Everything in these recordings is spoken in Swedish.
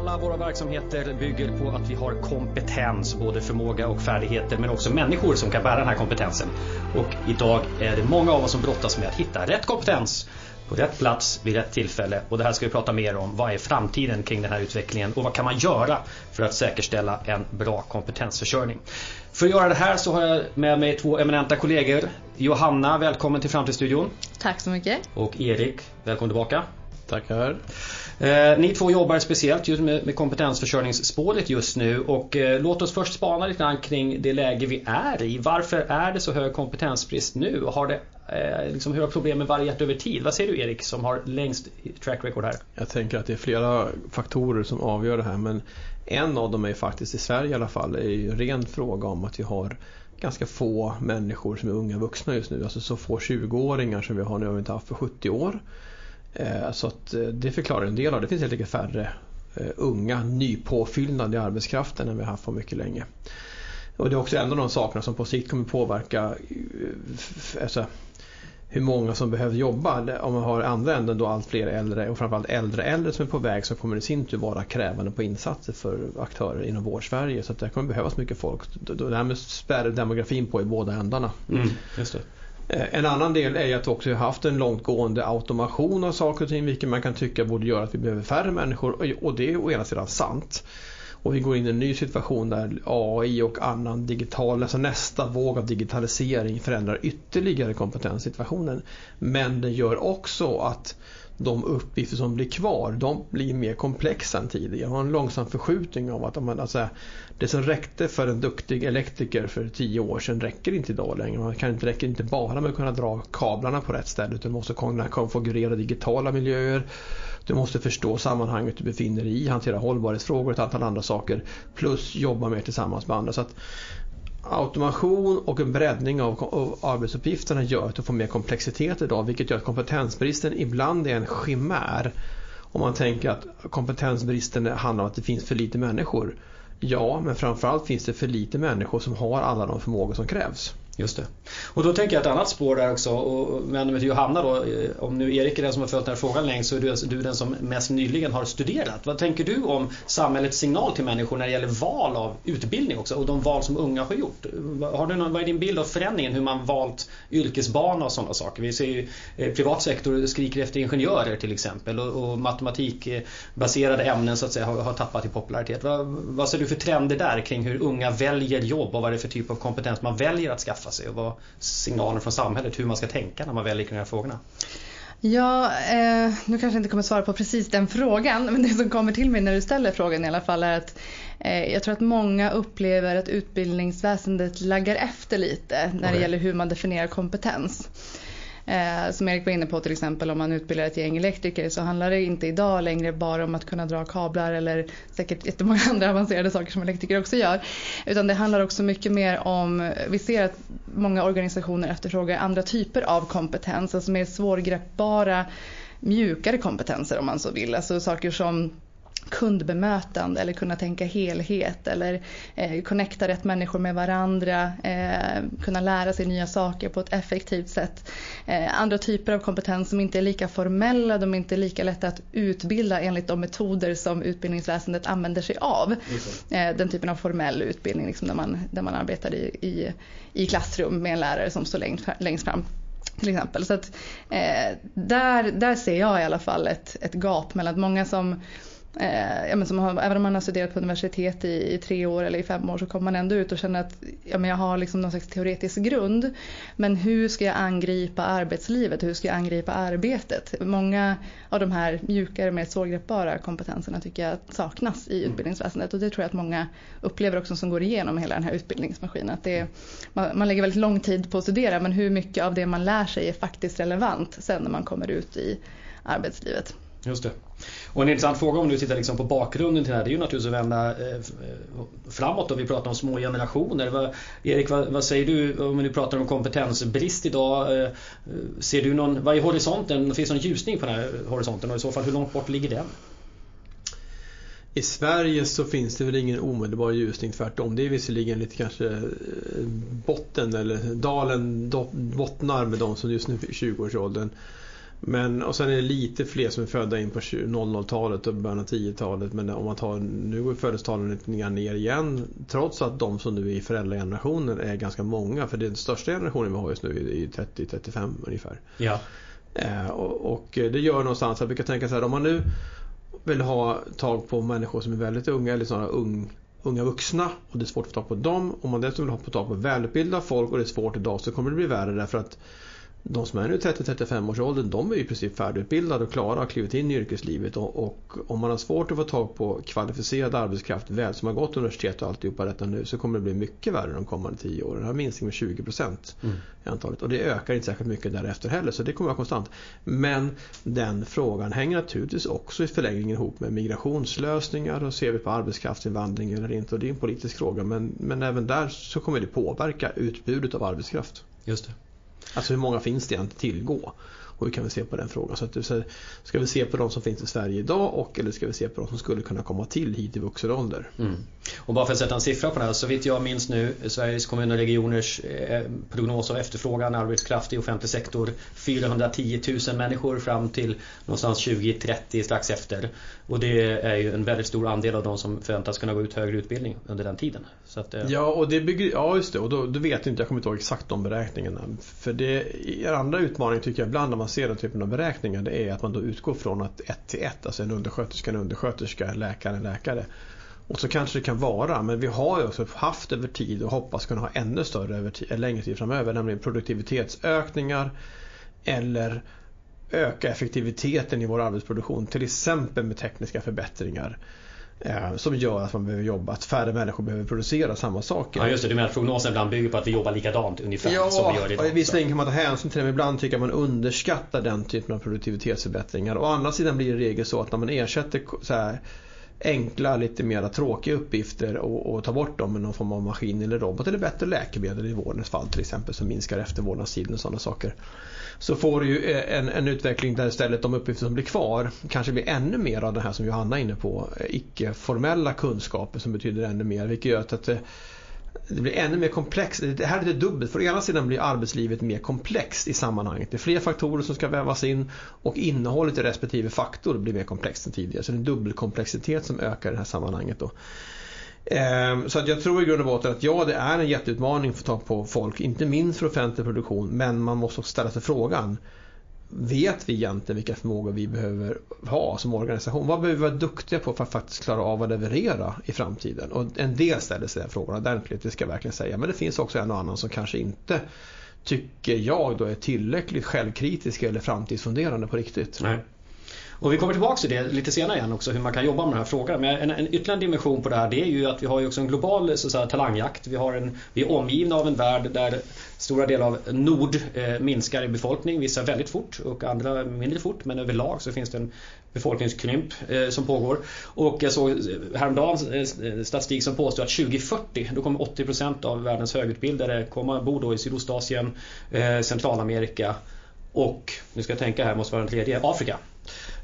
Alla våra verksamheter bygger på att vi har kompetens, både förmåga och färdigheter, men också människor som kan bära den här kompetensen. Och idag är det många av oss som brottas med att hitta rätt kompetens på rätt plats vid rätt tillfälle. Och det här ska vi prata mer om. Vad är framtiden kring den här utvecklingen och vad kan man göra för att säkerställa en bra kompetensförsörjning? För att göra det här så har jag med mig två eminenta kollegor. Johanna, välkommen till Framtidsstudion. Tack så mycket. Och Erik, välkommen tillbaka. Tackar. Eh, ni två jobbar speciellt just med, med kompetensförsörjningsspåret just nu och eh, låt oss först spana lite grann kring det läge vi är i. Varför är det så hög kompetensbrist nu? Har det, eh, liksom, hur har problemen varierat över tid? Vad säger du Erik som har längst track record här? Jag tänker att det är flera faktorer som avgör det här men en av dem är faktiskt i Sverige i alla fall är ju en ren fråga om att vi har ganska få människor som är unga vuxna just nu. Alltså så få 20-åringar som vi har nu har vi inte haft för 70 år. Eh, så att eh, det förklarar en del av det. Det finns helt enkelt färre eh, unga nypåfyllnad i arbetskraften än vi har haft på mycket länge. Och det är också en av de sakerna som på sikt kommer påverka alltså, hur många som behöver jobba. Om man har andra änden då allt fler äldre och framförallt äldre äldre som är på väg så kommer det i sin tur vara krävande på insatser för aktörer inom vård-Sverige. Så att det kommer behövas mycket folk. Därmed spär demografin på i båda ändarna. Mm, just det. Eh, en annan del är att vi också har haft en långtgående automation av saker och ting vilket man kan tycka borde göra att vi behöver färre människor och det är å ena sidan sant. Och vi går in i en ny situation där AI och annan digital, alltså nästa våg av digitalisering förändrar ytterligare kompetenssituationen. Men det gör också att de uppgifter som blir kvar de blir mer komplexa än tidigare. Man har en långsam förskjutning av att man, alltså, det som räckte för en duktig elektriker för tio år sedan räcker inte idag längre. Man kan inte, räcker inte bara med att kunna dra kablarna på rätt ställe utan måste kunna konfigurera digitala miljöer. Du måste förstå sammanhanget du befinner dig i, hantera hållbarhetsfrågor och ett antal andra saker. Plus jobba mer tillsammans med andra. Så att automation och en breddning av arbetsuppgifterna gör att du får mer komplexitet idag vilket gör att kompetensbristen ibland är en chimär. Om man tänker att kompetensbristen handlar om att det finns för lite människor. Ja, men framförallt finns det för lite människor som har alla de förmågor som krävs. Just det. Och då tänker jag ett annat spår där också och vänder mig till Johanna då. Eh, om nu Erik är den som har följt den här frågan längst så är du, alltså, du den som mest nyligen har studerat. Vad tänker du om samhällets signal till människor när det gäller val av utbildning också och de val som unga har gjort? Har du någon, vad är din bild av förändringen hur man valt yrkesbana och sådana saker? Vi ser ju eh, privat sektor skriker efter ingenjörer till exempel och, och matematikbaserade ämnen så att säga har, har tappat i popularitet. Vad, vad ser du för trender där kring hur unga väljer jobb och vad det är för typ av kompetens man väljer att skaffa sig och vad signalen från samhället hur man ska tänka när man väljer kring de här frågorna? Ja, eh, nu kanske jag inte kommer svara på precis den frågan men det som kommer till mig när du ställer frågan i alla fall är att eh, jag tror att många upplever att utbildningsväsendet laggar efter lite när okay. det gäller hur man definierar kompetens. Eh, som Erik var inne på till exempel om man utbildar ett gäng elektriker så handlar det inte idag längre bara om att kunna dra kablar eller säkert jättemånga andra avancerade saker som elektriker också gör. Utan det handlar också mycket mer om, vi ser att många organisationer efterfrågar andra typer av kompetens, alltså mer svårgreppbara mjukare kompetenser om man så vill. Alltså saker som kundbemötande eller kunna tänka helhet eller eh, connecta rätt människor med varandra, eh, kunna lära sig nya saker på ett effektivt sätt. Eh, andra typer av kompetens som inte är lika formella, de är inte lika lätta att utbilda enligt de metoder som utbildningsväsendet använder sig av. Eh, den typen av formell utbildning liksom där, man, där man arbetar i, i, i klassrum med en lärare som står längst, längst fram till exempel. Så att, eh, där, där ser jag i alla fall ett, ett gap mellan att många som Eh, ja, men som har, även om man har studerat på universitet i, i, tre år eller i fem år så kommer man ändå ut och känner att ja, men jag har liksom någon slags teoretisk grund. Men hur ska jag angripa arbetslivet? Hur ska jag angripa arbetet? Många av de här mjukare, mer svårgreppbara kompetenserna tycker jag saknas i utbildningsväsendet och det tror jag att många upplever också som går igenom hela den här utbildningsmaskinen. Att det, man, man lägger väldigt lång tid på att studera men hur mycket av det man lär sig är faktiskt relevant sen när man kommer ut i arbetslivet. Just det. Och en intressant fråga om du tittar liksom på bakgrunden till det här det är ju naturligtvis att vända eh, eh framåt då vi pratar om små generationer. Vad, Erik, vad, vad, säger du om vi nu pratar om kompetensbrist idag? Eh, eh, ser du någon, vad är horisonten? Finns det någon ljusning på den här horisonten och i så fall hur långt bort ligger den? I Sverige så finns det väl ingen omedelbar ljusning tvärtom. Det är visserligen lite kanske eh, botten eller dalen bottnar med de som just nu är i 20-årsåldern. Men, och sen är det lite fler som är födda in på 00-talet och början av 10-talet. Men om man tar, nu går födelsetalen lite ner igen. Trots att de som nu är i föräldragenerationen är ganska många. För den största generationen vi har just nu är 30-35 ungefär. Ja. Eh, och, och, det gör någonstans att vi kan tänka så här om man nu vill ha tag på människor som är väldigt unga eller sådana ung, unga vuxna och det är svårt att få tag på dem. Om man dessutom vill ha tag på välutbildade folk och det är svårt idag så kommer det bli värre därför att de som är nu 30-35 års ålder, de är i princip färdigutbildade och klara och har klivit in i yrkeslivet. Och, och, om man har svårt att få tag på kvalificerad arbetskraft väl, som har gått universitet och alltihopa detta nu, så kommer det bli mycket värre de kommande 10 åren. Det har minskning med 20 procent mm. i antalet. Och det ökar inte särskilt mycket därefter heller, så det kommer vara konstant. Men den frågan hänger naturligtvis också i förlängningen ihop med migrationslösningar och ser vi på arbetskraftsinvandring eller inte. Och det är en politisk fråga, men, men även där så kommer det påverka utbudet av arbetskraft. Just det. Alltså hur många finns det att tillgå? Och hur kan vi se på den frågan? Så att, ska vi se på de som finns i Sverige idag och eller ska vi se på de som skulle kunna komma till hit i vuxen ålder? Mm. Och bara för att sätta en siffra på det här, så vitt jag minns nu Sveriges kommuner och regioners eh, prognos av efterfrågan arbetskraft i offentlig sektor 410 000 människor fram till någonstans 2030 strax efter. Och det är ju en väldigt stor andel av de som förväntas kunna gå ut högre utbildning under den tiden. Att. Ja, och det bygger, ja just det, och då, då vet jag inte, jag kommer inte ihåg exakt de beräkningarna. För det, er andra utmaning tycker jag ibland när man ser den typen av beräkningar det är att man då utgår från att ett till ett, alltså en undersköterska, en undersköterska, läkare, en läkare. Och så kanske det kan vara, men vi har ju också haft över tid och hoppas kunna ha ännu större över längre tid framöver, nämligen produktivitetsökningar eller öka effektiviteten i vår arbetsproduktion, till exempel med tekniska förbättringar. Eh, som gör att man behöver jobba, att färre människor behöver producera samma saker. Ja just det, du menar att prognosen ibland bygger på att vi jobbar likadant ungefär ja, som vi gör idag? Ja, visserligen kan man ta hänsyn till det men ibland tycker jag man underskattar den typen av produktivitetsförbättringar. Å andra sidan blir det i regel så att när man ersätter så här enkla, lite mer tråkiga uppgifter och, och ta bort dem med någon form av maskin eller robot eller bättre läkemedel i vårdens fall till exempel som minskar eftervårdnadstiden och sådana saker. Så får du ju eh, en, en utveckling där istället de uppgifter som blir kvar kanske blir ännu mer av det här som Johanna är inne på, eh, icke-formella kunskaper som betyder ännu mer vilket gör att det, det blir ännu mer komplext. Det här är lite dubbelt. För å ena sidan blir arbetslivet mer komplext i sammanhanget. Det är fler faktorer som ska vävas in och innehållet i respektive faktor blir mer komplext än tidigare. Så det är en dubbelkomplexitet som ökar i det här sammanhanget. Då. Ehm, så att jag tror i grund och botten att ja, det är en jätteutmaning att få tag på folk, inte minst för offentlig produktion, men man måste också ställa sig frågan Vet vi egentligen vilka förmågor vi behöver ha som organisation? Vad behöver vi vara duktiga på för att faktiskt klara av att leverera i framtiden? Och en del ställer sig den frågan ordentligt, det typ ska jag verkligen säga. Men det finns också en och annan som kanske inte tycker jag då är tillräckligt självkritiska eller framtidsfunderande på riktigt. Nej. Och vi kommer tillbaka till det lite senare igen också, hur man kan jobba med den här frågan. Men en, en ytterligare dimension på det här det är ju att vi har ju också en global så säga, talangjakt. Vi, har en, vi är omgivna av en värld där stora delar av nord eh, minskar i befolkning. Vissa väldigt fort och andra mindre fort. Men överlag så finns det en befolkningskrymp eh, som pågår. Och jag såg häromdagen eh, statistik som påstår att 2040 då kommer 80% av världens högutbildade komma bo då i Sydostasien, eh, Centralamerika och, nu ska jag tänka här, måste vara den tredje, Afrika.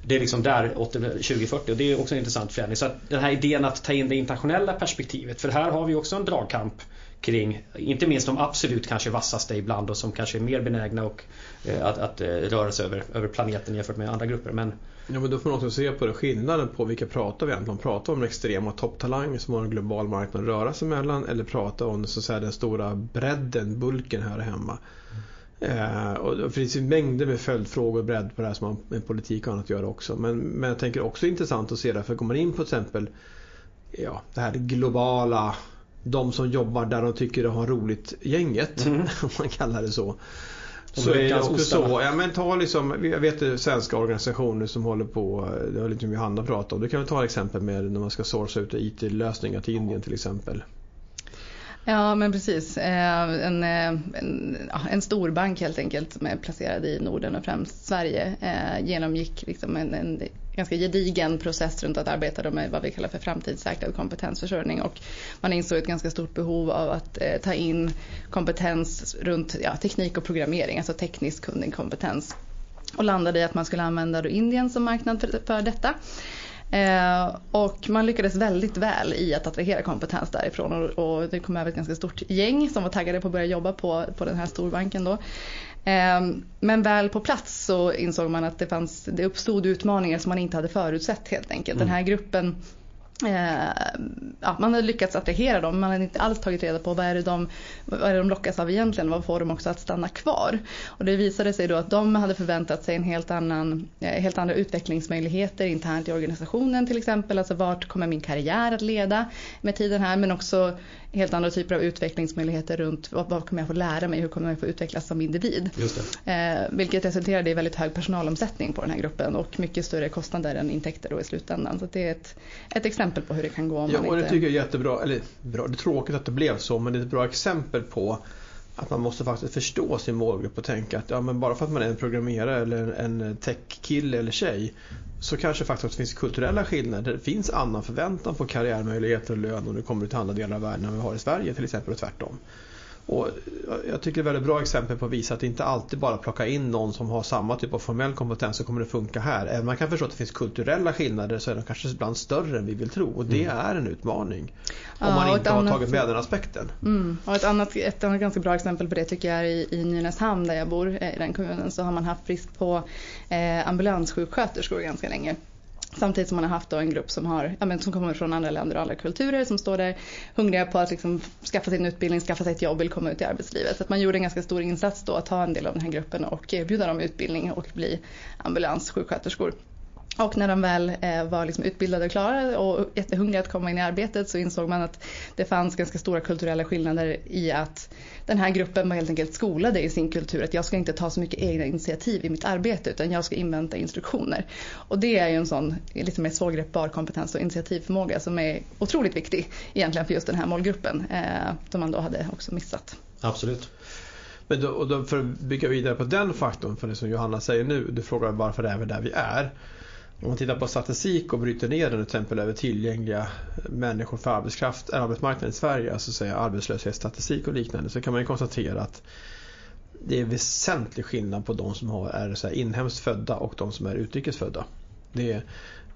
Det är liksom där 2040 och det är också en intressant förändring. Så den här idén att ta in det internationella perspektivet. För här har vi också en dragkamp kring, inte minst de absolut kanske vassaste ibland och som kanske är mer benägna och, eh, att, att eh, röra sig över, över planeten jämfört med andra grupper. Men, Ja men då får man också se på det, skillnaden på vilka pratar vi egentligen om? Pratar vi om extrema topptalanger som har en global marknad att röra sig mellan eller pratar om så att säga, den stora bredden, bulken här hemma. Eh, och det finns ju mängder med följdfrågor och bredd på det här som har med politik och annat att göra också. Men, men jag tänker också intressant att se det, för går man in på till exempel ja, det här globala, de som jobbar där de tycker de har roligt gänget, mm. om man kallar det så. Så är det också så. Ja, men ta liksom, jag vet svenska organisationer som håller på, det har lite Johanna pratat om. Du kan väl ta exempel med när man ska sourca ut IT-lösningar till Indien till exempel. Ja men precis. Eh, en, eh, en, en stor bank helt enkelt som är placerad i Norden och främst Sverige eh, genomgick liksom en, en ganska gedigen process runt att arbeta med vad vi kallar för framtidssäkrad kompetensförsörjning och man insåg ett ganska stort behov av att ta in kompetens runt ja, teknik och programmering, alltså teknisk kunnig kompetens och landade i att man skulle använda Indien som marknad för, för detta. Eh, och man lyckades väldigt väl i att attrahera kompetens därifrån och, och det kom över ett ganska stort gäng som var taggade på att börja jobba på, på den här storbanken då. Eh, men väl på plats så insåg man att det, fanns, det uppstod utmaningar som man inte hade förutsett helt enkelt. Mm. Den här gruppen ja, man hade lyckats attrahera dem, man hade inte alls tagit reda på vad är, det de, vad är de lockas av egentligen, vad får de också att stanna kvar. Och det visade sig då att de hade förväntat sig en helt, annan, eh, helt andra utvecklingsmöjligheter internt i organisationen till exempel, alltså vart kommer min karriär att leda med tiden här, men också helt andra typer av utvecklingsmöjligheter runt vad, vad kommer jag få lära mig, hur kommer jag få utvecklas som individ. Eh, vilket resulterade i väldigt hög personalomsättning på den här gruppen och mycket större kostnader än intäkter då i slutändan. Så det är ett, ett exempel på hur det kan gå om ja, man och inte... det tycker jag är jättebra, eller bra, det är tråkigt att det blev så men det är ett bra exempel på att man måste faktiskt förstå sin målgrupp och tänka att ja, men bara för att man är en programmerare eller en tech-kille eller tjej så kanske faktiskt finns kulturella skillnader. Det finns annan förväntan på karriärmöjligheter och lön om du kommer till andra delar av världen än vi har i Sverige till exempel och tvärtom. Och jag tycker det är ett väldigt bra exempel på att visa att det inte alltid bara plocka in någon som har samma typ av formell kompetens så kommer det funka här. Även om man kan förstå att det finns kulturella skillnader så är de kanske ibland större än vi vill tro och det mm. är en utmaning. Om ja, man inte har annat, tagit med den aspekten. Mm. Och ett, annat, ett annat ganska bra exempel på det tycker jag är i, i Nynäshamn där jag bor eh, i den kommunen så har man haft brist på eh, ambulanssjuksköterskor ganska länge. Samtidigt som man har haft en grupp som, har, ja, men som kommer från andra länder och andra kulturer som står där hungriga på att liksom skaffa sig en utbildning, skaffa sig ett jobb, vill komma ut i arbetslivet. Så att man gjorde en ganska stor insats då att ta en del av den här gruppen och erbjuda dem utbildning och bli ambulanssjuksköterskor. Och när de väl eh, var liksom utbildade och klara och jättehungriga att komma in i arbetet så insåg man att det fanns ganska stora kulturella skillnader i att den här gruppen var helt enkelt skolade i sin kultur att jag ska inte ta så mycket egna initiativ i mitt arbete utan jag ska invänta instruktioner. Och det är ju en sån lite mer svårgreppbar kompetens och initiativförmåga som är otroligt viktig egentligen för just den här målgruppen eh, som man då hade också missat. Absolut. Men då, och då för att bygga vidare på den faktorn, för det som Johanna säger nu, du frågar varför är vi där vi är. Om man tittar på statistik och bryter ner den till exempel över tillgängliga människor för arbetskraft, arbetsmarknaden i Sverige, alltså säga arbetslöshetsstatistik och liknande, så kan man konstatera att det är väsentlig skillnad på de som är så här inhemskt födda och de som är utrikesfödda. Det är,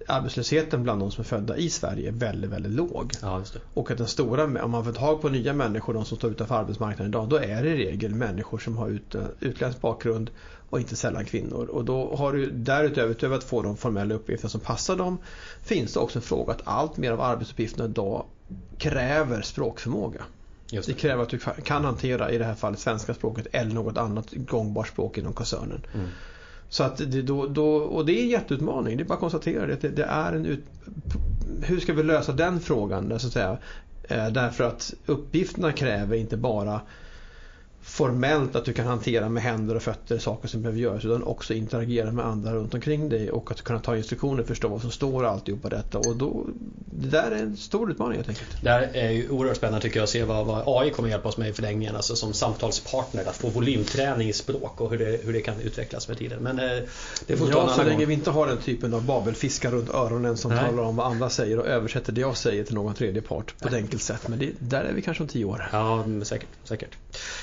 arbetslösheten bland de som är födda i Sverige är väldigt, väldigt låg. Ja, och att den stora, om man får tag på nya människor, de som står utanför arbetsmarknaden idag, då är det i regel människor som har ut, utländsk bakgrund och inte sällan kvinnor. Och då har du därutöver, utöver att få de formella uppgifter som passar dem, finns det också en fråga att allt mer av arbetsuppgifterna idag kräver språkförmåga. Det. det. kräver att du kan hantera i det här fallet svenska språket eller något annat gångbart språk inom koncernen. Mm. Så att det, då, då, och det är en jätteutmaning, det är bara att konstatera det. det är en ut, hur ska vi lösa den frågan? Så att säga? Eh, därför att uppgifterna kräver inte bara formellt att du kan hantera med händer och fötter saker som behöver göras utan också interagera med andra runt omkring dig och att kunna ta instruktioner, förstå vad som står och alltihopa detta. Och då, det där är en stor utmaning helt enkelt. Det här är ju oerhört spännande tycker jag att se vad, vad AI kommer hjälpa oss med i förlängningen, alltså som samtalspartner, att få volymträning i språk och hur det, hur det kan utvecklas med tiden. Men eh, det får Ja, så länge vi inte har den typen av babelfiskar runt öronen som Nej. talar om vad andra säger och översätter det jag säger till någon tredje part på ett enkelt sätt. Men det, där är vi kanske om tio år. Ja, säkert. säkert.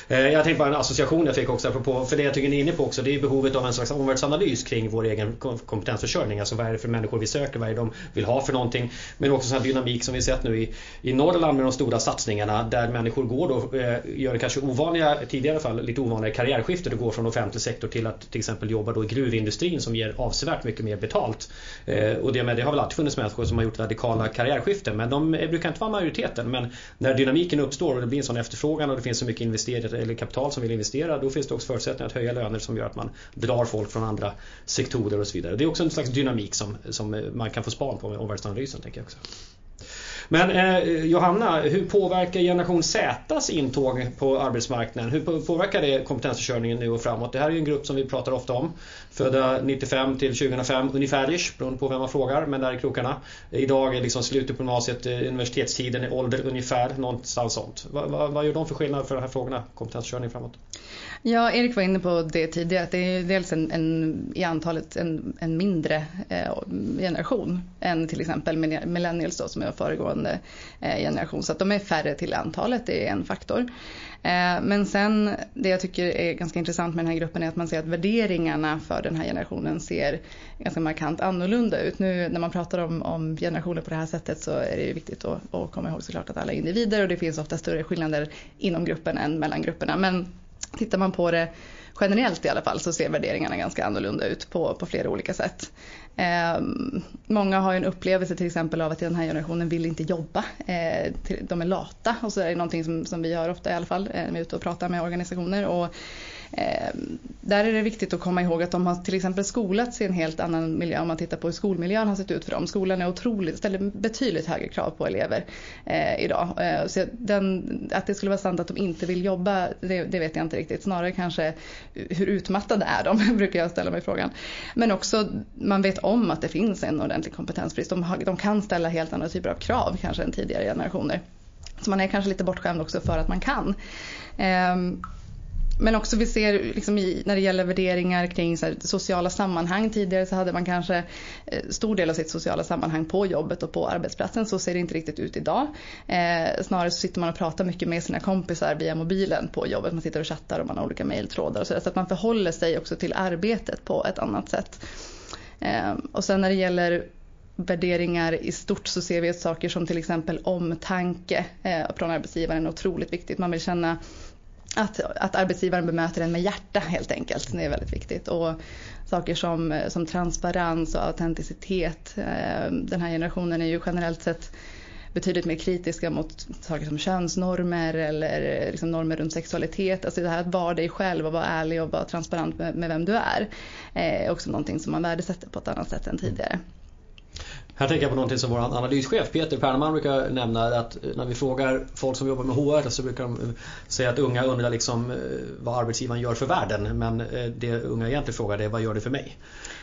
Eh, Eh, jag tänkte bara en association jag fick också apropå, för det jag tycker ni är inne på också, det är behovet av en slags omvärldsanalys kring vår egen kompetensförsörjning. Alltså vad är det för människor vi söker, vad är det de vill ha för någonting. Men också sån här dynamik som vi sett nu i, i Norrland med de stora satsningarna där människor går då, eh, gör kanske ovanliga, tidigare i alla fall, lite ovanliga karriärskiften och går från offentlig sektor till att till exempel jobba då i gruvindustrin som ger avsevärt mycket mer betalt. Eh, och det, med, det har väl alltid funnits människor som har gjort radikala karriärskiften men de brukar inte vara majoriteten. Men när dynamiken uppstår och det blir en sån efterfrågan och det finns så mycket investerare eller kapital som vill investera då finns det också förutsättningar att höja löner som gör att man drar folk från andra sektorer och så vidare. Det är också en slags dynamik som, som man kan få span på med omvärldsanalysen tänker jag också. Men eh, Johanna, hur påverkar generation Zs intåg på arbetsmarknaden? Hur påverkar det kompetensförsörjningen nu och framåt? Det här är ju en grupp som vi pratar ofta om. Födda 95 till 2005 ungefärish, beroende på vem man frågar, men där i krokarna. Idag är liksom slutet på gymnasiet, eh, universitetstiden är ålder ungefär, någonstans sånt. Vad, vad, vad gör de för skillnad för de här frågorna, kompetenskörning framåt? Ja, Erik var inne på det tidigare, att det är dels en, en i antalet en, en mindre eh, generation än till exempel millennials då, som är föregående eh, generation. Så att de är färre till antalet, det är en faktor. Eh, men sen det jag tycker är ganska intressant med den här gruppen är att man ser att värderingarna för den här generationen ser ganska markant annorlunda ut. Nu när man pratar om, om generationer på det här sättet så är det viktigt att, att komma ihåg såklart att alla är individer och det finns ofta större skillnader inom gruppen än mellan grupperna. Men tittar man på det generellt i alla fall så ser värderingarna ganska annorlunda ut på, på flera olika sätt. Eh, många har ju en upplevelse till exempel av att den här generationen vill inte jobba. Eh, de är lata och så är det någonting som, som vi gör ofta i alla fall eh, när vi är ute och pratar med organisationer. Och Eh, där är det viktigt att komma ihåg att de har till exempel skolats i en helt annan miljö om man tittar på hur skolmiljön har sett ut för dem. Skolan är otroligt, ställer betydligt högre krav på elever eh, idag. Eh, så den, att det skulle vara sant att de inte vill jobba, det, det, vet jag inte riktigt. Snarare kanske hur utmattade är de, brukar jag ställa mig frågan. Men också, man vet om att det finns en ordentlig kompetensbrist. De, har, de kan ställa helt andra typer av krav kanske än tidigare generationer. Så man är kanske lite bortskämd också för att man kan. Um, men också vi ser liksom i, när det gäller värderingar kring här, sociala sammanhang. Tidigare så hade man kanske eh, stor del av sitt sociala sammanhang på jobbet och på arbetsplatsen. Så ser det inte riktigt ut idag. Eh, snarare så sitter man och pratar mycket med sina kompisar via mobilen på jobbet. Man sitter och chattar och man har olika mejltrådar och så, så att man förhåller sig också till arbetet på ett annat sätt. Ehm, och sen när det gäller värderingar i stort så ser vi att saker som till exempel omtanke eh, från arbetsgivaren är otroligt viktigt. Man vill känna att, att arbetsgivaren bemöter en med hjärta helt enkelt. Det är väldigt viktigt. Och saker som, som transparens och autenticitet. Ehm, den här generationen är ju generellt sett betydligt mer kritiska mot saker som könsnormer eller eh, liksom normer runt sexualitet. Alltså det här att vara dig själv och vara ärlig och vara transparent med, med vem du är. Eh, är också någonting som man värdesätter på ett annat sätt än tidigare. Här tänker jag på någonting som vår analyschef Peter Perneman brukar nämna att när vi frågar folk som jobbar med HR så brukar de säga att unga undrar liksom eh, vad arbetsgivaren gör för världen. Men eh, det unga egentligen frågar är vad gör det för mig?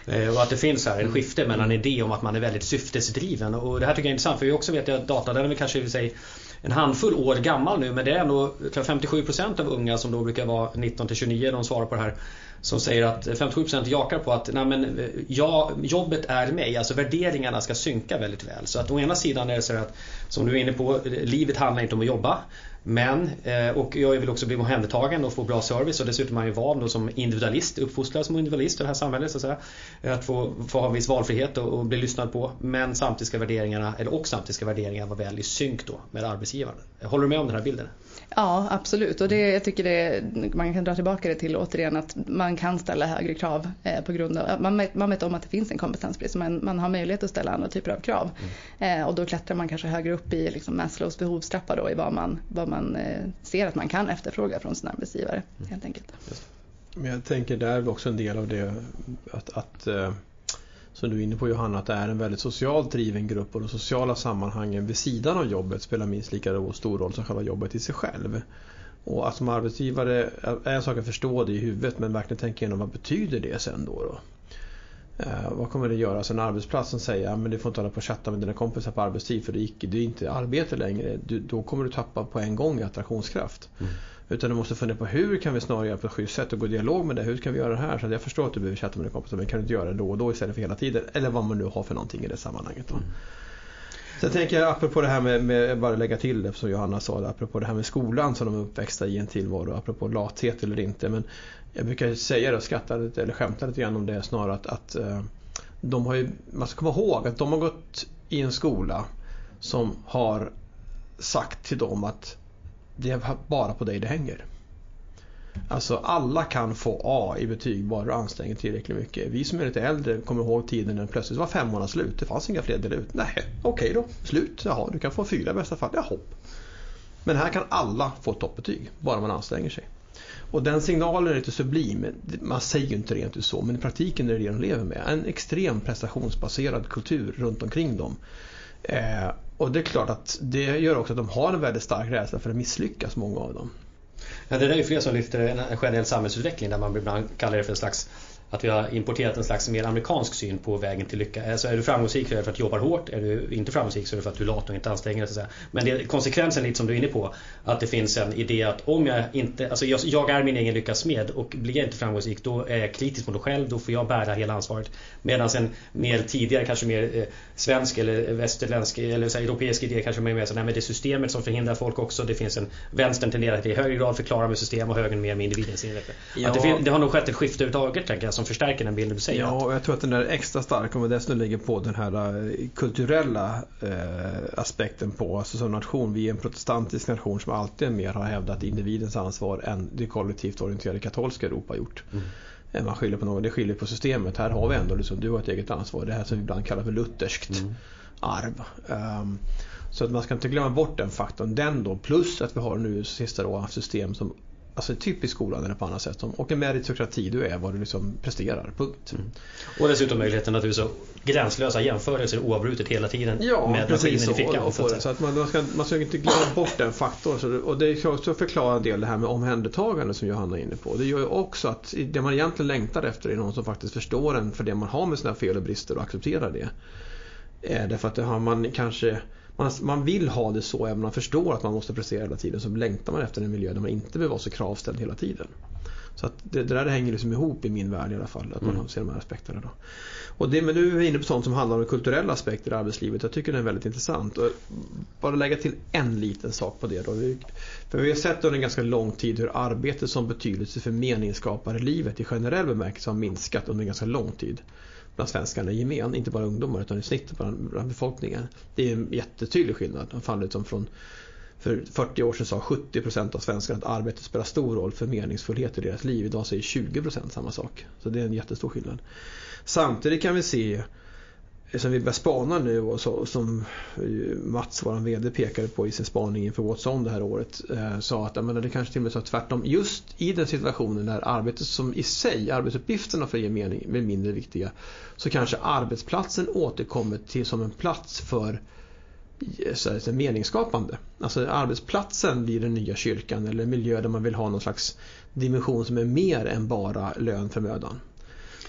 Eh, och att det finns här en skifte mellan idé om att man är väldigt syftesdriven. Och det här tycker jag är intressant för vi också vet att data den är väl kanske i sig en handfull år gammal nu men det är ändå 57% av unga som då brukar vara 19 till 29 de svarar på det här som säger att 57% jakar på att nej men, ja, jobbet är mig, alltså värderingarna ska synka väldigt väl. Så att å ena sidan är det så att, som du är inne på, livet handlar inte om att jobba. Men, eh, och jag vill också bli omhändertagen och få bra service och dessutom är jag van då som individualist, uppfostrad som individualist i det här samhället så att säga. Eh, att få, få ha en viss valfrihet och, och bli lyssnad på. Men samtidigt ska värderingarna, eller och samtidigt ska värderingarna vara väl i synk då med arbetsgivaren. Håller du med om den här bilden? Ja, absolut. Och det, jag tycker det, man kan dra tillbaka det till återigen att man kan ställa högre krav eh, på grund av, man vet, man vet om att det finns en kompetensbrist, men man har möjlighet att ställa andra typer av krav. Mm. Eh, och då klättrar man kanske högre upp i liksom Maslows behovstrappa då i vad man, vad man eh, ser att man kan efterfråga från sin arbetsgivare mm. helt enkelt. Men jag tänker där är också en del av det att, att eh, som du är inne på Johanna, att det är en väldigt socialt driven grupp och de sociala sammanhangen vid sidan av jobbet spelar minst lika stor roll som själva jobbet i sig själv. Och att som arbetsgivare är en sak att förstå det i huvudet men verkligen tänka igenom vad betyder det sen då? då? Eh, vad kommer det göra sen arbetsplatsen säger att du får inte hålla på och chatta med dina kompisar på arbetstid för det är, icke, det är inte arbete längre. Du, då kommer du tappa på en gång attraktionskraft. Mm. Utan du måste fundera på hur kan vi snarare göra på ett schysst sätt och gå i dialog med det. Hur kan vi göra det här? Så jag förstår att du behöver chatta med dina kompisar men kan du inte göra det då och då istället för hela tiden? Eller vad man nu har för någonting i det sammanhanget. Då. Mm. Sen tänker jag apropå det här med, med bara lägga till det som Johanna sa, det, apropå det här med skolan som de är uppväxta i en tillvaro, apropå lathet eller inte. Men jag brukar säga det och skratta lite, eller skämta lite grann om det snarare att, att eh, de har ju, man ska komma ihåg att de har gått i en skola som har sagt till dem att det är bara på dig det hänger. Alltså alla kan få A i betyg bara du anstränger tillräckligt mycket. Vi som är lite äldre kommer ihåg tiden när det plötsligt var fem månader slut. Det fanns inga fler delar ut. Nej, okej då. Slut. Jaha, du kan få fyra i bästa fall. Jaha. Men här kan alla få toppbetyg, bara man anstränger sig. Och den signalen är lite sublim. Man säger ju inte rent ut så, men i praktiken är det det de lever med. En extrem prestationsbaserad kultur runt omkring dem. Eh, och det är klart att det gör också att de har en väldigt stark rädsla för att misslyckas, många av dem. Ja, det är ju fler som lyfter en generell samhällsutveckling där man ibland kallar det för en slags att vi har importerat en slags mer amerikansk syn på vägen till lycka. Alltså är du framgångsrik så är det för att du jobbar hårt. Är du inte framgångsrik så är det för att du är lat och inte anstränger dig. Men det är konsekvensen lite som du är inne på. Att det finns en idé att om jag inte, alltså jag, jag är min egen lyckas med och blir jag inte framgångsrik då är jag kritisk mot mig själv. Då får jag bära hela ansvaret. Medan en mer tidigare, kanske mer eh, svensk eller västerländsk eller så här, europeisk idé kanske mer med så nej men det är systemet som förhindrar folk också. Det finns en vänstern tenderar att i högre grad förklara med system och högern mer med individens inriktning. Ja. det, det, har nog skett ett skifte överhuvudtaget tänker jag som förstärker den bilden du säger. Ja, och jag tror att den är extra stark om vi dessutom lägger på den här eh, kulturella eh, aspekten på. Alltså som nation, vi är en protestantisk nation som alltid mer har hävdat individens ansvar än det kollektivt orienterade katolska Europa har gjort. Mm. Eh, man skyller på något, det skiljer på systemet. Här har vi ändå liksom, du har ett eget ansvar. Det här som vi ibland kallar för lutherskt mm. arv. Um, så att man ska inte glömma bort den faktorn. Den då plus att vi har nu sista haft system som Alltså typ i skolan eller på annat sätt. Och en meritokrati, du är vad du liksom presterar. Punkt. Mm. Och dessutom möjligheten naturligtvis att gränslösa jämförelser oavbrutet hela tiden. Ja, med precis så. I fickan, och, och så att man, man, ska, man ska inte glömma bort den faktorn. Så, och det är också förklara en del det här med omhändertagande som Johanna är inne på. Det gör ju också att det man egentligen längtar efter är någon som faktiskt förstår en för det man har med sina fel och brister och accepterar det. Eh, därför att har man kanske man, man vill ha det så, även om man förstår att man måste prestera hela tiden så längtar man efter en miljö där man inte behöver vara så kravställd hela tiden. Så att det, det där hänger liksom ihop i min värld i alla fall, att man mm. ser de här aspekterna. Då. Och det, men nu är vi inne på sånt som handlar om kulturella aspekter i arbetslivet. Jag tycker det är väldigt intressant. Och bara lägga till en liten sak på det. Då. För vi har sett under en ganska lång tid hur arbetet som betydelse för meningsskapare livet i generell bemärkelse har minskat under en ganska lång tid bland svenskarna i gemen, inte bara ungdomar utan i snitt bland, bland befolkningen. Det är en jättetydlig skillnad. De faller som från för 40 år sedan sa 70 procent av svenskarna att arbetet spelar stor roll för meningsfullhet i deras liv. Idag säger 20 procent samma sak. Så det är en jättestor skillnad. Samtidigt kan vi se som vi börjar spana nu och så, som Mats, vår VD, pekade på i sin spaning inför What's On det här året. Eh, sa att menar, det kanske till och med så tvärtom. Just i den situationen där arbetet som i sig, arbetsuppgifterna för gemening blir mening, mindre viktiga. Så kanske arbetsplatsen återkommer till som en plats för eh, så så meningsskapande. Alltså arbetsplatsen blir den nya kyrkan eller en miljö där man vill ha någon slags dimension som är mer än bara lön för mödan.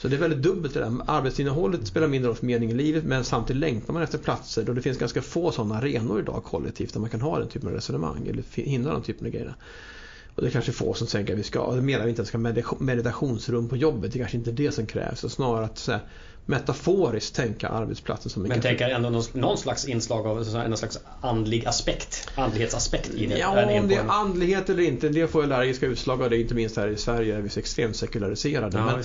Så det är väldigt dubbelt det där. Arbetsinnehållet spelar mindre roll för meningen i livet men samtidigt längtar man efter platser då det finns ganska få sådana arenor idag kollektivt där man kan ha den typen av resonemang eller hindra den typen av grejer. Och det är kanske få som tänker att vi ska, det menar vi inte ska meditationsrum på jobbet, det är kanske inte det som krävs. Så snarare att så här, metaforiskt tänka arbetsplatsen som en Men tänker ändå någon, någon, slags inslag av någon slags andlig aspekt, andlighetsaspekt i det? Ja, om det är andlighet eller inte, det får allergiska utslag av det, inte minst här i Sverige är vi så extremt sekulariserade. Ja, men,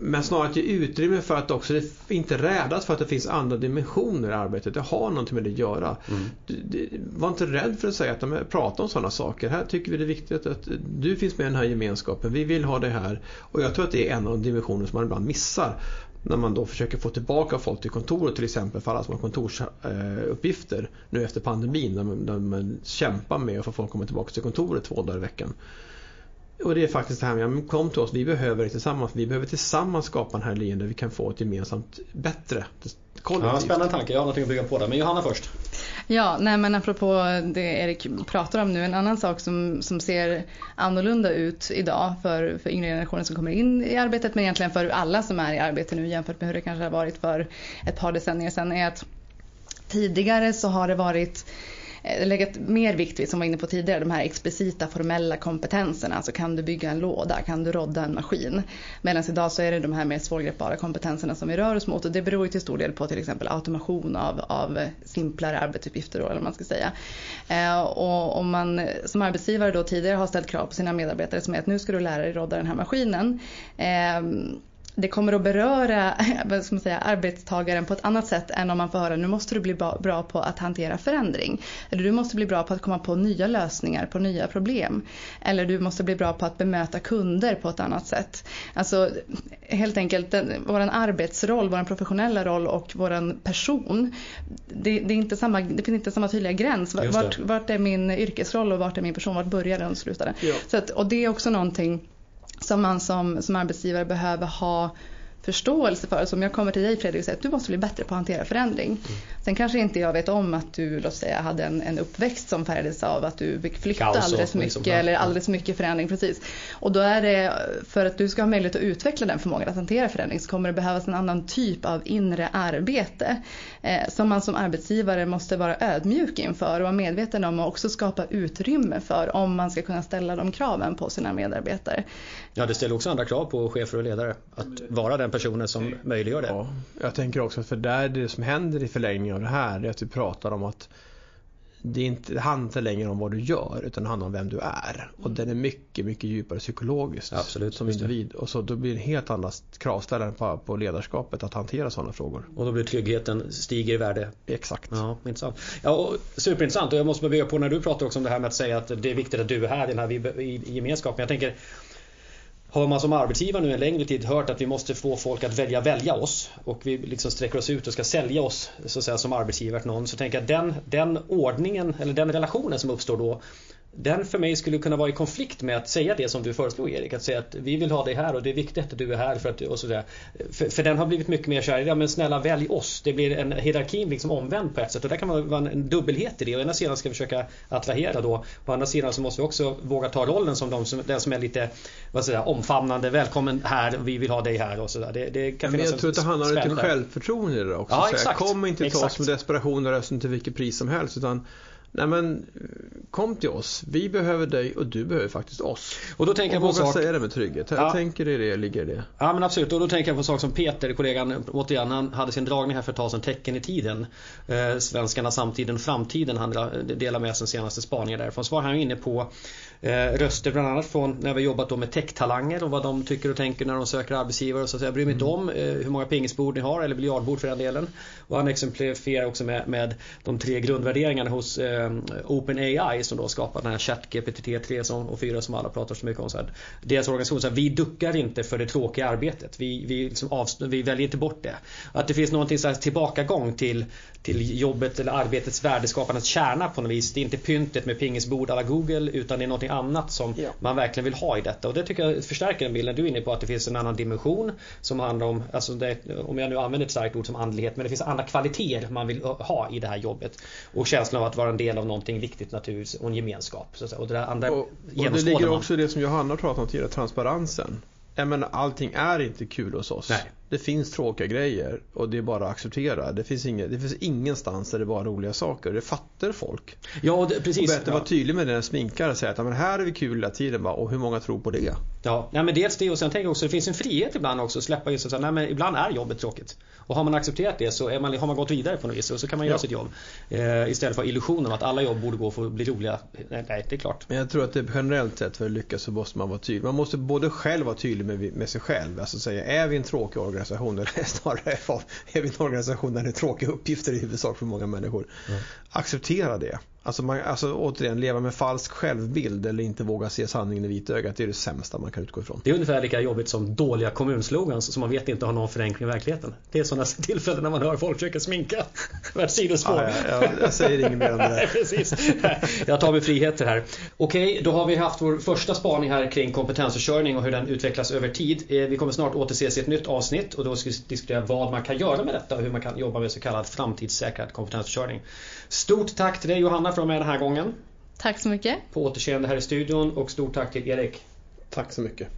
men snarare att ge utrymme för att också inte rädas för att det finns andra dimensioner i arbetet. Det har någonting med det att göra. Mm. Du, du, var inte rädd för att säga att de pratar om sådana saker. Här tycker vi det är viktigt att du finns med i den här gemenskapen. Vi vill ha det här. Och jag tror att det är en av de dimensioner som man ibland missar. När man då försöker få tillbaka folk till kontoret till exempel för alla som har kontorsuppgifter nu efter pandemin. Där man, där man kämpar med att få folk att komma tillbaka till kontoret två dagar i veckan. Och det är faktiskt det här med, kom till oss, vi behöver det tillsammans. Vi behöver tillsammans skapa den här linjen där vi kan få ett gemensamt bättre kollektivt. Ja, spännande tanke, jag har någonting att bygga på där. Men Johanna först. Ja, nej men apropå det Erik pratar om nu, en annan sak som, som ser annorlunda ut idag för, för yngre generationer som kommer in i arbetet, men egentligen för alla som är i arbete nu jämfört med hur det kanske har varit för ett par decennier sedan, är att tidigare så har det varit Eh, legat mer vikt vid, som var inne på tidigare, de här explicita formella kompetenserna. Alltså kan du bygga en låda, kan du rodda en maskin? Medan idag så är det de här mer svårgreppbara kompetenserna som vi rör oss mot och det beror ju till stor del på till exempel automation av, av simplare arbetsuppgifter då, eller vad man ska säga. Eh, och om man som arbetsgivare då tidigare har ställt krav på sina medarbetare som är att nu ska du lära dig rodda den här maskinen. Eh, det kommer att beröra ska man säga, arbetstagaren på ett annat sätt än om man får höra nu måste du bli bra på att hantera förändring. Eller du måste bli bra på att komma på nya lösningar på nya problem. Eller du måste bli bra på att bemöta kunder på ett annat sätt. Alltså helt enkelt vår arbetsroll, vår professionella roll och vår person. Det, det, är inte samma, det finns inte samma tydliga gräns. Vart, vart är min yrkesroll och vart är min person? Vart börjar den och slutar den? Ja. Så att, och det är också någonting som man som, som arbetsgivare behöver ha förståelse för. Så om jag kommer till dig Fredrik och säger att du måste bli bättre på att hantera förändring. Mm. Sen kanske inte jag vet om att du låt säga, hade en, en uppväxt som färgades av att du fick flytta alldeles mycket liksom. eller alldeles mycket förändring. Precis. Och då är det för att du ska ha möjlighet att utveckla den förmågan att hantera förändring så kommer det behövas en annan typ av inre arbete eh, som man som arbetsgivare måste vara ödmjuk inför och vara medveten om och också skapa utrymme för om man ska kunna ställa de kraven på sina medarbetare. Ja, det ställer också andra krav på chefer och ledare att vara den personen som möjliggör det. Ja, jag tänker också att för där det som händer i förlängningen av det här är att vi pratar om att det, inte, det handlar inte längre om vad du gör utan det handlar om vem du är. Och den är mycket, mycket djupare psykologiskt Absolut, som individ. Och så då blir det helt andra kravställare på, på ledarskapet att hantera sådana frågor. Och då blir tryggheten stiger i värde. Exakt. Ja, intressant. Ja, och superintressant och jag måste börja på när du pratar också om det här med att säga att det är viktigt att du är här i den här gemenskapen. Jag tänker har man som arbetsgivare nu en längre tid hört att vi måste få folk att välja välja oss och vi liksom sträcker oss ut och ska sälja oss så att säga, som arbetsgivare till någon så tänker jag att den, den ordningen eller den relationen som uppstår då den för mig skulle kunna vara i konflikt med att säga det som du föreslog Erik. Att säga att vi vill ha dig här och det är viktigt att du är här. För, att, och sådär. För, för den har blivit mycket mer såhär, ja men snälla välj oss. Det blir en hierarkin liksom omvänd på ett sätt. Och där kan man vara en dubbelhet i det. Å ena sidan ska vi försöka attrahera då. På andra sidan så måste vi också våga ta rollen som de som, den som är lite vad säger, omfamnande. Välkommen här, vi vill ha dig här och sådär. Det, det kan men jag tror att det handlar om lite självförtroende där också. Ja, exakt. Kom inte till oss med desperation och rösten till vilket pris som helst. Utan Nej men kom till oss. Vi behöver dig och du behöver faktiskt oss. Och då tänker och jag på sak... säga det med trygghet. Ja. Jag tänker i det ligger det. Ja men absolut. Och då tänker jag på en sak som Peter, kollegan, återigen, han hade sin dragning här för ett tag sedan, Tecken i tiden. Eh, svenskarna, samtiden framtiden. Han delar med sig senaste spaningar därifrån. Så var han inne på röster bland annat från när vi jobbat då med techtalanger och vad de tycker och tänker när de söker arbetsgivare. Och så jag bryr mig inte mm. om eh, hur många pingisbord ni har eller biljardbord för den delen. Och han exemplifierar också med, med de tre grundvärderingarna hos eh, eh, OpenAI som då skapat den här ChatGPT 3 och 4 som alla pratar så mycket om. Så här, deras organisation säger vi duckar inte för det tråkiga arbetet. Vi, vi, liksom vi väljer inte bort det. Att det finns någonting så här tillbakagång till, till jobbet eller arbetets värdeskapandes kärna på något vis. Det är inte pyntet med pingisbord alla Google utan det är någonting annat som ja. man verkligen vill ha i detta. Och det tycker jag förstärker den bilden du är inne på att det finns en annan dimension som handlar om, alltså det, om jag nu använder ett starkt ord som andlighet, men det finns andra kvaliteter man vill ha i det här jobbet. Och känslan av att vara en del av någonting viktigt naturligtvis och en gemenskap. Så att säga. Och det, andra och, och det ligger också i det som Johanna pratat om tidigare, transparensen. Jag menar, allting är inte kul hos oss. Nej. Det finns tråkiga grejer och det är bara att acceptera. Det finns, inget, det finns ingenstans där det är bara roliga saker. Det fattar folk. Ja, det, precis. Och bättre ja. vara tydlig med det än sminkare och säga att men här är vi kul hela tiden va? och hur många tror på det? Ja, nej, men dels det och sen tänker jag också det finns en frihet ibland också att släppa just att nej, men ibland är jobbet tråkigt. Och har man accepterat det så är man, har man gått vidare på något vis och så kan man göra ja. sitt jobb. Eh, istället för illusionen att alla jobb borde gå för att bli roliga. Nej, det är klart. Men jag tror att det generellt sett för att lyckas så måste man vara tydlig. Man måste både själv vara tydlig med, med sig själv. Alltså säga, är vi en tråkig organisation eller snarare är vi en organisation där det är tråkiga uppgifter i huvudsak för många människor. Mm. Acceptera det. Alltså, man, alltså återigen, leva med falsk självbild eller inte våga se sanningen i vitögat. Det är det sämsta man kan utgå ifrån. Det är ungefär lika jobbigt som dåliga kommunslogans som man vet inte har någon förenkling i verkligheten. Det är sådana tillfällen när man hör folk försöka sminka. Värt sidospår. Ja, ja, ja, jag säger inget mer om det. Nej, precis. Jag tar mig friheter här. Okej, då har vi haft vår första spaning här kring kompetensförsörjning och hur den utvecklas över tid. Eh, vi kommer snart återses i ett nytt avsnitt och då ska vi diskutera vad man kan göra med detta och hur man kan jobba med så kallad framtidssäkrad kompetensförsörjning. Stort tack till dig Johanna för att vara med den här gången. Tack så mycket. På återseende här i studion och stort tack till Erik. Tack så mycket.